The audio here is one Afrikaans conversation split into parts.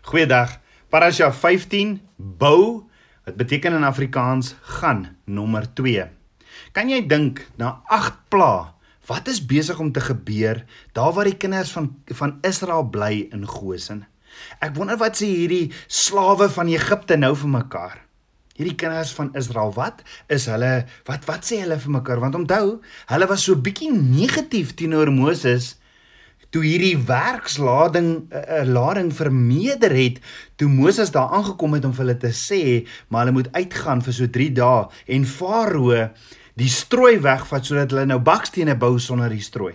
Goeiedag. Parasha 15 bou wat beteken in Afrikaans gaan nommer 2. Kan jy dink na 8 pla wat is besig om te gebeur daar waar die kinders van van Israel bly in Goshen? Ek wonder wat sê hierdie slawe van Egipte nou vir mekaar. Hierdie kinders van Israel, wat is hulle wat wat sê hulle vir mekaar? Want onthou, hulle was so bietjie negatief teenoor Moses toe hierdie werkslading 'n uh, eh, eh, lading vermeerder het toe Moses daar aangekom het om vir hulle te sê maar hulle moet uitgaan vir so 3 dae en Farao die strooi wegvat sodat hulle nou bakstene bou sonder die strooi.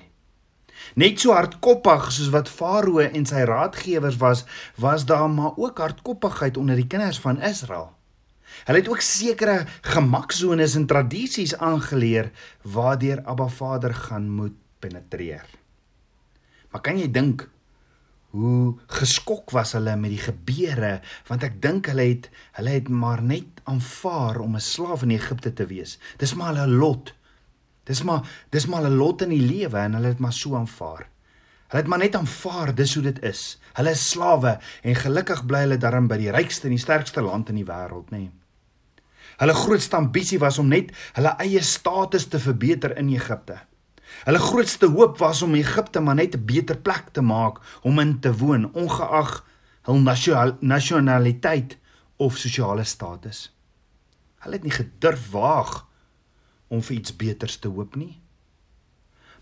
Net so hardkoppig soos wat Farao en sy raadgewers was, was daar maar ook hardkoppigheid onder die kinders van Israel. Hulle het ook sekere gemaksones en tradisies aangeleer waardeur Abba Vader gaan moet penetreer. Maar kan jy dink hoe geskok was hulle met die gebeure want ek dink hulle het hulle het maar net aanvaar om 'n slaaf in Egipte te wees. Dis maar hulle lot. Dis maar dis maar hulle lot in die lewe en hulle het maar so aanvaar. Hulle het maar net aanvaar dis hoe dit is. Hulle is slawe en gelukkig bly hulle daarin by die rykste en die sterkste land in die wêreld, nê. Nee. Hulle grootste ambisie was om net hulle eie status te verbeter in Egipte. Hulle grootste hoop was om Egipte maar net 'n beter plek te maak om in te woon, ongeag hul nasionaliteit of sosiale status. Hulle het nie gedurf waag om vir iets beters te hoop nie.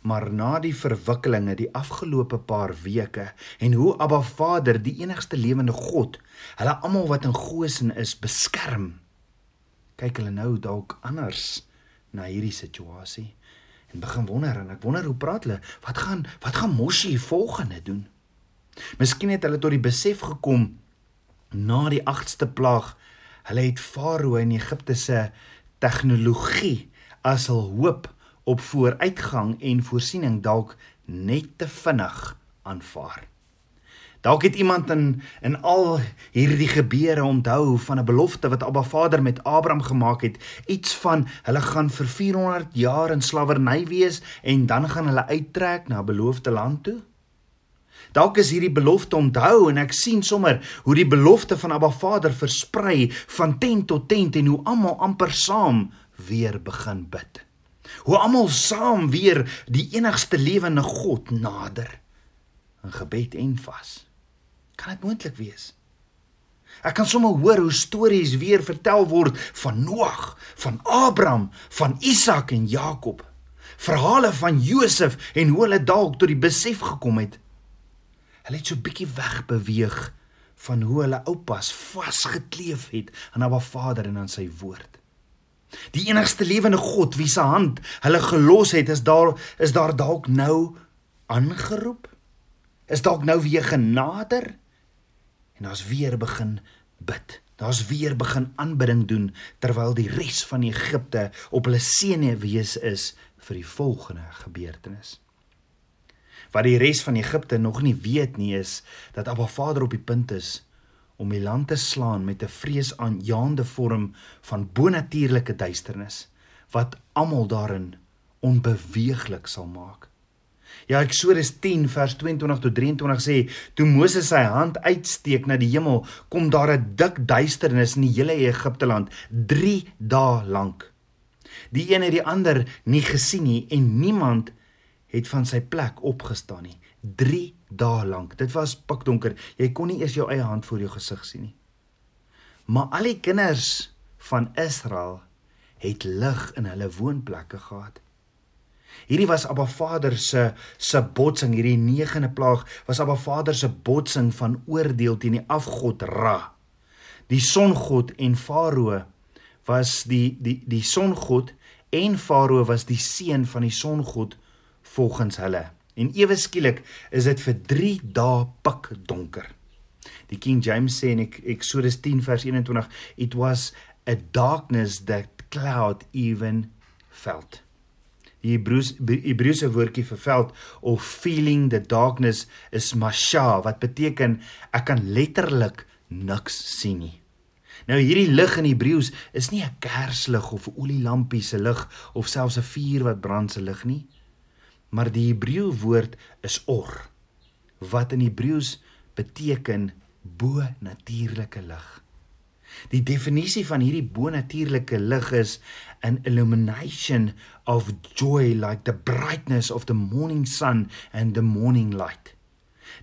Maar na die verwikkelinge die afgelope paar weke en hoe Abba Vader, die enigste lewende God, hulle almal wat in Goshen is, beskerm, kyk hulle nou dalk anders na hierdie situasie en begin wonder en ek wonder hoe praat hulle? Wat gaan wat gaan Moshi volgende doen? Miskien het hulle tot die besef gekom na die 8ste plaag hulle het Farao in Egipte se tegnologie as hul hoop op vooruitgang en voorsiening dalk net te vinnig aanvaar Dalk het iemand in in al hierdie gebeure onthou van 'n belofte wat Abba Vader met Abraham gemaak het, iets van hulle gaan vir 400 jaar in slawerny wees en dan gaan hulle uittrek na 'n beloofde land toe. Dalk is hierdie belofte onthou en ek sien sommer hoe die belofte van Abba Vader versprei van tent tot tent en hoe almal amper saam weer begin bid. Hoe almal saam weer die enigste lewende God nader in gebed en vas. Kan dit moontlik wees? Ek kan sommer hoor hoe stories weer vertel word van Noag, van Abraham, van Isak en Jakob. Verhale van Josef en hoe hulle dalk tot die besef gekom het. Hulle het so bietjie wegbeweeg van hoe hulle oupas vasgekleef het aan Abba Vader en aan sy woord. Die enigste lewende God wie se hand hulle gelos het, is daar is daar dalk nou aangeroep? Is dalk nou weer genader? En daar's weer begin bid. Daar's weer begin aanbidding doen terwyl die res van Egipte op hulle senuwees is vir die volgende gebeurtenis. Wat die res van Egipte nog nie weet nie is dat Abba Vader op die punt is om die land te slaan met 'n vreesaanjaende vorm van bonatuurlike duisternis wat almal daarin onbeweeglik sal maak. Ja Eksodus 10 vers 22 tot 23 sê toe Moses sy hand uitsteek na die hemel kom daar 'n dik duisternis in die hele Egipte land 3 dae lank. Die een het die ander nie gesien nie en niemand het van sy plek opgestaan nie. 3 dae lank. Dit was pikdonker. Jy kon nie eers jou eie hand voor jou gesig sien nie. Maar al die kinders van Israel het lig in hulle woonplekke gehad. Hierdie was Abba Vader se se botsing, hierdie negende plaag was Abba Vader se botsing van oordeel teen die afgod Ra. Die songod en Farao was die die die songod en Farao was die seun van die songod volgens hulle. En ewe skielik is dit vir 3 dae pik donker. Die King James sê in Exodus 10 vers 21 it was a darkness that cloud even felt. Die Hebreëse woordjie vir veld of feeling the darkness is masha wat beteken ek kan letterlik niks sien nie. Nou hierdie lig in Hebreëus is nie 'n kerslig of 'n olielampie se lig of selfs 'n vuur wat brand se lig nie. Maar die Hebreë woord is or wat in Hebreëus beteken bo natuurlike lig. Die definisie van hierdie bo natuurlike lig is an illumination of joy like the brightness of the morning sun and the morning light.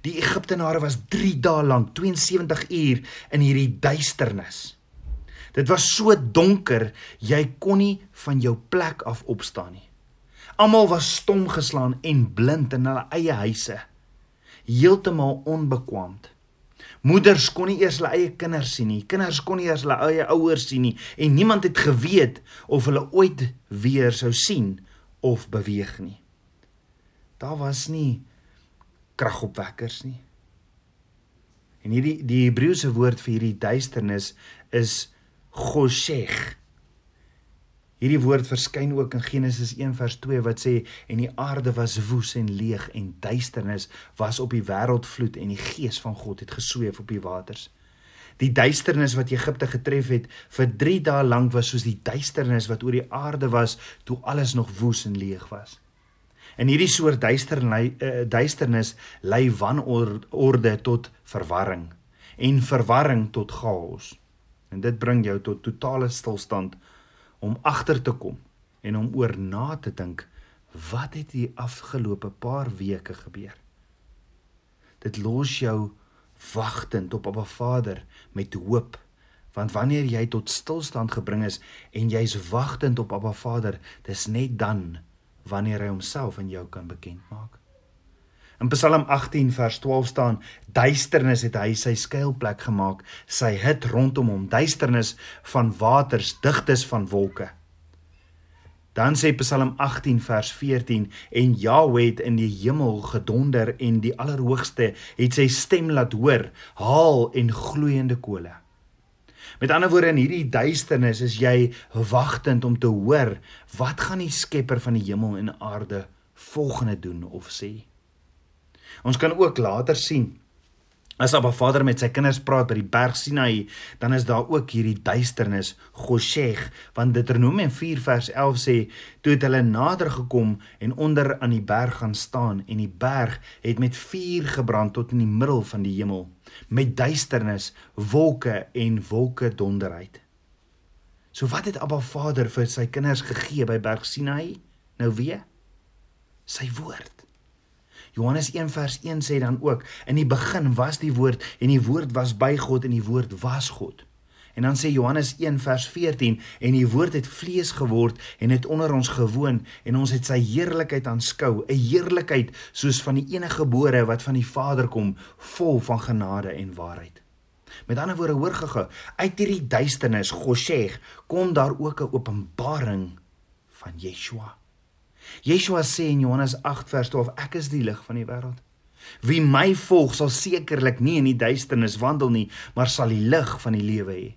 Die Egiptenare was 3 dae lank, 72 uur in hierdie duisternis. Dit was so donker, jy kon nie van jou plek af opstaan nie. Almal was stom geslaan en blind in hulle eie huise, heeltemal onbekwaamd. Moeders kon nie eers hulle eie kinders sien nie, kinders kon nie eers hulle eie ouers sien nie en niemand het geweet of hulle ooit weer sou sien of beweeg nie. Daar was nie kragopwekkers nie. En hierdie die Hebreëse woord vir hierdie duisternis is goshech. Hierdie woord verskyn ook in Genesis 1 vers 2 wat sê en die aarde was woes en leeg en duisternis was op die wêreldvloed en die gees van God het gesweef op die waters. Die duisternis wat Egipte getref het vir 3 dae lank was soos die duisternis wat oor die aarde was toe alles nog woes en leeg was. In hierdie soort uh, duisternis lei wanorde tot verwarring en verwarring tot chaos. En dit bring jou tot totale stilstand om agter te kom en om oor na te dink wat het hier afgelope paar weke gebeur. Dit los jou wagtend op Abba Vader met hoop want wanneer jy tot stilstand gebring is en jy's wagtend op Abba Vader dis net dan wanneer hy homself aan jou kan bekend maak. In Psalm 18 vers 12 staan: Duisternis het hy sy skuilplek gemaak, sy hit rondom hom, duisternis van waters, digtes van wolke. Dan sê Psalm 18 vers 14: En Jahweh het in die hemel gedonder en die Allerhoogste het sy stem laat hoor, haal en gloeiende kole. Met ander woorde in hierdie duisternis is jy wagtend om te hoor wat gaan die Skepper van die hemel en aarde volgende doen of sê. Ons kan ook later sien As Abba Vader met sy kinders praat by die berg Sinai, dan is daar ook hierdie duisternis, Gosheg, want Deuteronomium 4 vers 11 sê, toe het hulle nader gekom en onder aan die berg gaan staan en die berg het met vuur gebrand tot in die middel van die hemel, met duisternis, wolke en wolke donderheid. So wat het Abba Vader vir sy kinders gegee by berg Sinai? Nou weer sy woord. Johannes 1 vers 1 sê dan ook: In die begin was die woord en die woord was by God en die woord was God. En dan sê Johannes 1 vers 14 en die woord het vlees geword en het onder ons gewoon en ons het sy heerlikheid aanskou, 'n heerlikheid soos van die enige gebore wat van die Vader kom, vol van genade en waarheid. Met ander woorde hoor gege, uit hierdie duisternis, Gosheg, kom daar ook 'n openbaring van Yeshua. Yeshua sê in Johannes 8 vers 12 ek is die lig van die wêreld. Wie my volg sal sekerlik nie in die duisternis wandel nie, maar sal die lig van die lewe hê.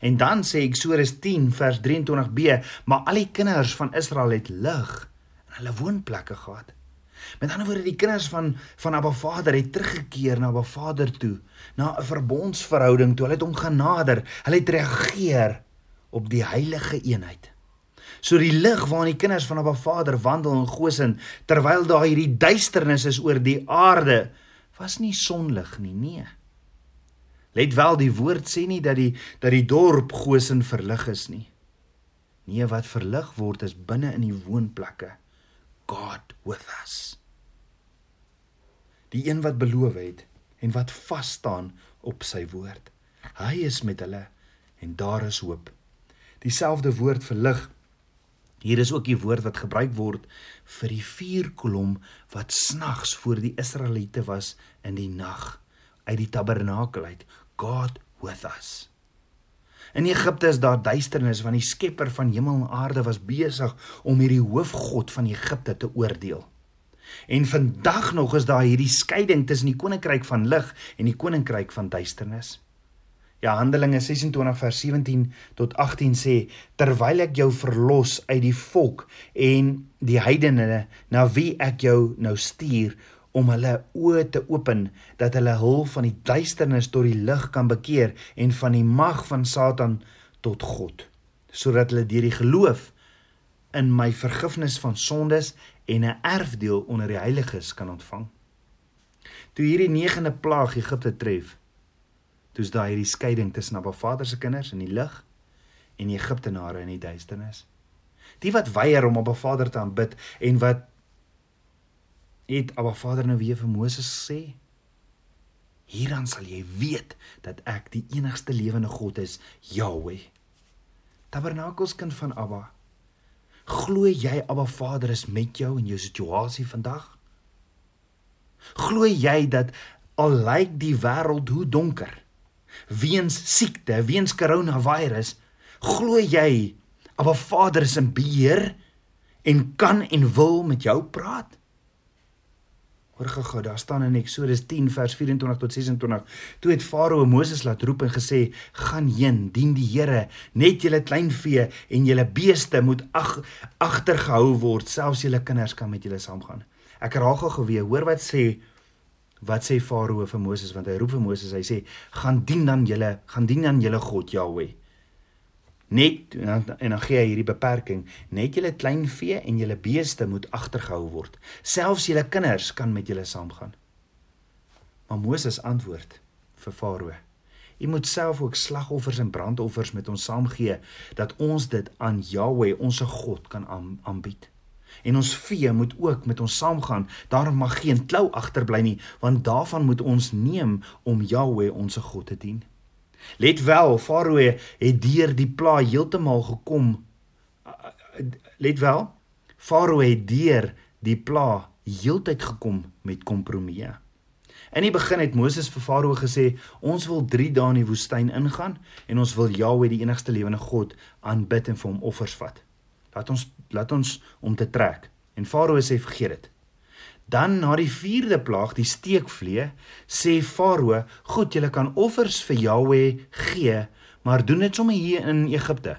En dan sê Eksodus 10 vers 23b, maar al die kinders van Israel het lig in hulle woonplekke gehad. Met ander woorde die kinders van van Abba Vader het teruggekeer na Abba Vader toe, na 'n verbondsverhouding toe. Hulle het hom genader. Hulle het reageer op die heilige eenheid. So die lig waarin die kinders van Abba Vader wandel in Goshen terwyl daar hierdie duisternis is oor die aarde, was nie sonlig nie, nee. Let wel, die woord sê nie dat die dat die dorp Goshen verlig is nie. Nee, wat verlig word is binne in die woonplekke. God with us. Die een wat beloof het en wat vas staan op sy woord. Hy is met hulle en daar is hoop. Dieselfde woord verlig Hier is ook die woord wat gebruik word vir die vuurkolom wat snags voor die Israeliete was in die nag uit die tabernakel uit God with us. In Egipte is daar duisternis want die skepper van hemel en aarde was besig om hierdie hoofgod van Egipte te oordeel. En vandag nog is daar hierdie skeiding tussen die koninkryk van lig en die koninkryk van duisternis. Ja, Handelinge 26 vers 17 tot 18 sê terwyl ek jou verlos uit die volk en die heidene na wie ek jou nou stuur om hulle oë te open dat hulle hul van die duisternis tot die lig kan bekeer en van die mag van Satan tot God sodat hulle deur die geloof in my vergifnis van sondes en 'n erfdeel onder die heiliges kan ontvang. Toe hierdie negende plaag Egipte tref, Toe's daar hierdie skeiding tussen Abba Vader se kinders in die lig en die Egiptenare in die duisternis. Die wat weier om Abba Vader te aanbid en wat het Abba Vader nou weer vir Moses gesê? Hierdan sal jy weet dat ek die enigste lewende God is, Yahweh. Tabernakelskind van Abba. Glo jy Abba Vader is met jou in jou situasie vandag? Glo jy dat al lyk die wêreld hoe donker weens siekte, weens koronavirus, glo jy Abba Vader is in beheer en kan en wil met jou praat? Hoor gou, daar staan in Eksodus 10 vers 24 tot 26. Toe het Farao Moses laat roep en gesê: "Gaan heen, dien die Here, net julle kleinvee en julle beeste moet ag agtergehou word, selfs julle kinders kan met julle saamgaan." Ek herhaal gou weer, hoor wat sê wat sê Farao vir Moses want hy roep vir Moses, hy sê: "Gaan dien dan julle, gaan dien dan julle God Jahweh." Net en dan, en dan gee hy hierdie beperking, net julle klein vee en julle beeste moet agtergehou word. Selfs julle kinders kan met julle saamgaan. Maar Moses antwoord vir Farao: U moet self ook slagoffers en brandoffers met ons saamgee dat ons dit aan Jahweh, ons God, kan aanbied. En ons vee moet ook met ons saamgaan. Daarom mag geen klou agterbly nie, want daarvan moet ons neem om Jahweh, ons God te dien. Let wel, Farao het deur die pla heeltemal gekom. Let wel, Farao het deur die pla heeltyd gekom met kompromieë. In die begin het Moses vir Farao gesê, "Ons wil 3 dae in die woestyn ingaan en ons wil Jahwe, die enigste lewende God, aanbid en vir hom offers vat. Laat ons laat ons om te trek." En Farao sê, "Vergeet dit." Dan na die 4de plaag, die steekvlee, sê Farao: "Goed, julle kan offers vir Jahweh gee, maar doen dit sommer hier in Egipte."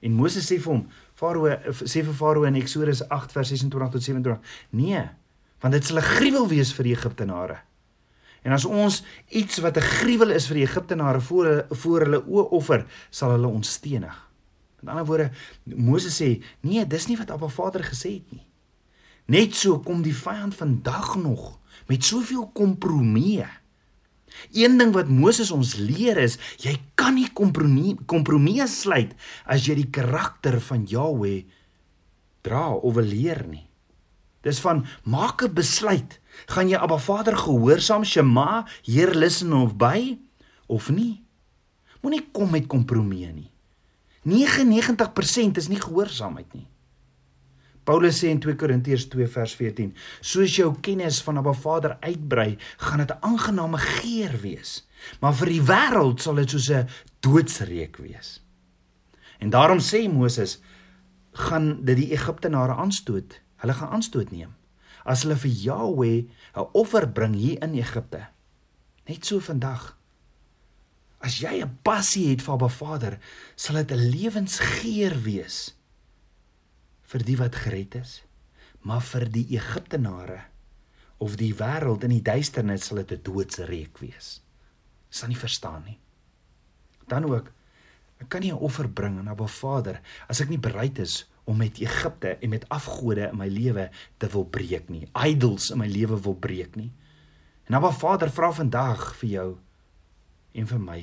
En Moses sê vir hom: "Farao sê vir Farao in Eksodus 8 vers 26 tot 27: "Nee, want dit sal 'n gruwel wees vir die Egiptenare." En as ons iets wat 'n gruwel is vir die Egiptenare voor voor hulle oë offer, sal hulle ons stenig. Met ander woorde, Moses sê: "Nee, dis nie wat Abba Vader gesê het nie." Net so kom die vyand vandag nog met soveel kompromieë. Een ding wat Moses ons leer is, jy kan nie kompromie kompromieë sluit as jy die karakter van Jahweh dra of leer nie. Dis van maak 'n besluit, gaan jy Abba Vader gehoorsaam, Shema, Heer listen of by of nie? Moenie kom met kompromieë nie. 99% is nie gehoorsaamheid nie. Paulus sê in 2 Korintiërs 2 vers 14: Soos jou kennis van Abba Vader uitbrei, gaan dit 'n aangename geur wees, maar vir die wêreld sal dit soos 'n doodsreek wees. En daarom sê Moses, gaan dit die Egiptenare aanstoot. Hulle gaan aanstoot neem as hulle vir Jahweh 'n offer bring hier in Egipte. Net so vandag. As jy 'n passie het vir Abba Vader, sal dit 'n lewensgeur wees vir die wat gered is, maar vir die Egiptenare of die wêreld in die duisternis sal dit 'n doodsreek wees. Sal nie verstaan nie. Dan ook ek kan nie 'n offer bring aan Abba Vader as ek nie bereid is om met Egipte en met afgode in my lewe te wil breek nie. Idols in my lewe wil breek nie. En Abba Vader vra vandag vir jou en vir my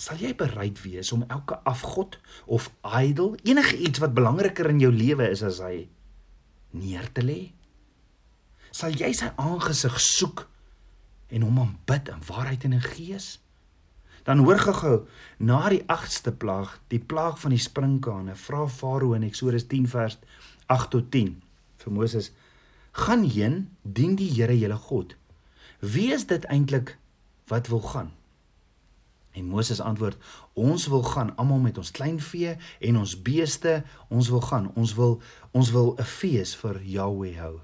sal jy bereid wees om elke afgod of idol, enige iets wat belangriker in jou lewe is as hy neer te lê? Sal jy sy aangesig soek en hom aanbid in waarheid en in gees? Dan hoor gou-gou, na die 8ste plaag, die plaag van die sprinkane, vra Farao in Eksodus 10 vers 8 tot 10 vir Moses: "Gaan heen, dien die Here julle God. Wie is dit eintlik wat wil gaan?" En Moses antwoord: Ons wil gaan almal met ons kleinvee en ons beeste, ons wil gaan. Ons wil ons wil 'n fees vir Jahweh hou.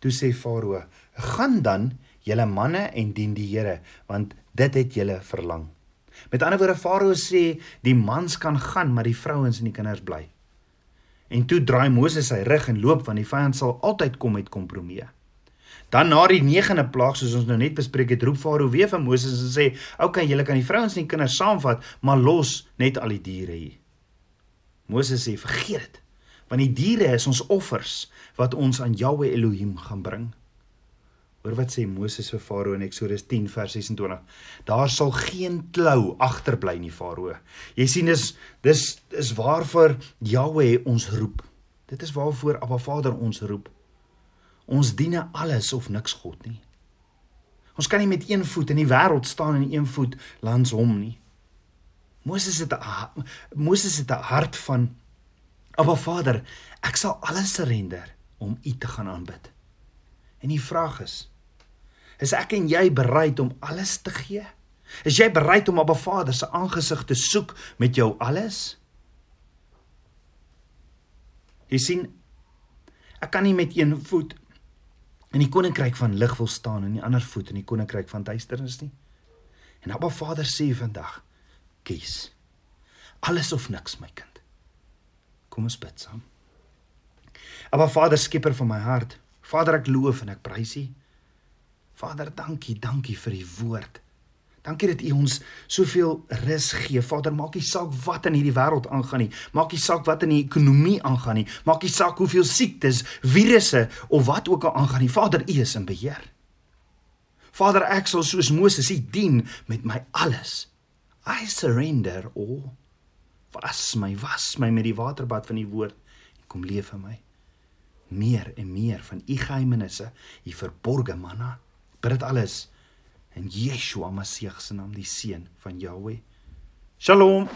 Toe sê Farao: Gaan dan julle manne en dien die Here, want dit het julle verlang. Met ander woorde Farao sê die mans kan gaan, maar die vrouens en die kinders bly. En toe draai Moses sy rug en loop want die vyand sal altyd kom met kompromieë. Dan na die 9de plaag soos ons nou net bespreek het, roep Farao weer vir Moses en sê: "Oké, okay, julle kan die vrouens en die kinders saamvat, maar los net al die diere hier." Moses sê: "Vergeet dit, want die diere is ons offers wat ons aan Jahwe Elohim gaan bring." Hoor wat sê Moses vir Farao in Eksodus 10 vers 26. Daar sal geen klou agterbly nie, Farao. Jy sien dis dis is waarvoor Jahweh ons roep. Dit is waarvoor Abba Vader ons roep. Ons dien alles of niks God nie. Ons kan nie met een voet in die wêreld staan en een voet langs hom nie. Moses het 'n Moses het 'n hart van Abba Vader, ek sal alles surrender om U te gaan aanbid. En die vraag is: Is ek en jy bereid om alles te gee? Is jy bereid om Abba Vader se aangesig te soek met jou alles? Jy sien, ek kan nie met een voet in die koninkryk van lig wil staan en die ander voet in die koninkryk van duisternis nie. En Abba Vader sê vandag: Kies. Alles of niks, my kind. Kom ons bid saam. Abba Vader, skieper van my hart, Vader, ek loof en ek prys U. Vader, dankie, dankie vir U woord. Dankie dat U ons soveel rus gee. Vader, maak nie saak wat in hierdie wêreld aangaan nie. Maak nie saak wat in die ekonomie aangaan nie. Maak nie saak hoeveel siektes, virusse of wat ook al aangaan nie. Vader, U is in beheer. Vader, ek sal soos Moses U dien met my alles. I surrender all. Was my, was my met die waterbad van U woord en kom leef vir my meer en meer van u geheimenisse, u verborgde manna. Bid dit alles in Yeshua Messie se naam, die seun van Jahweh. Shalom.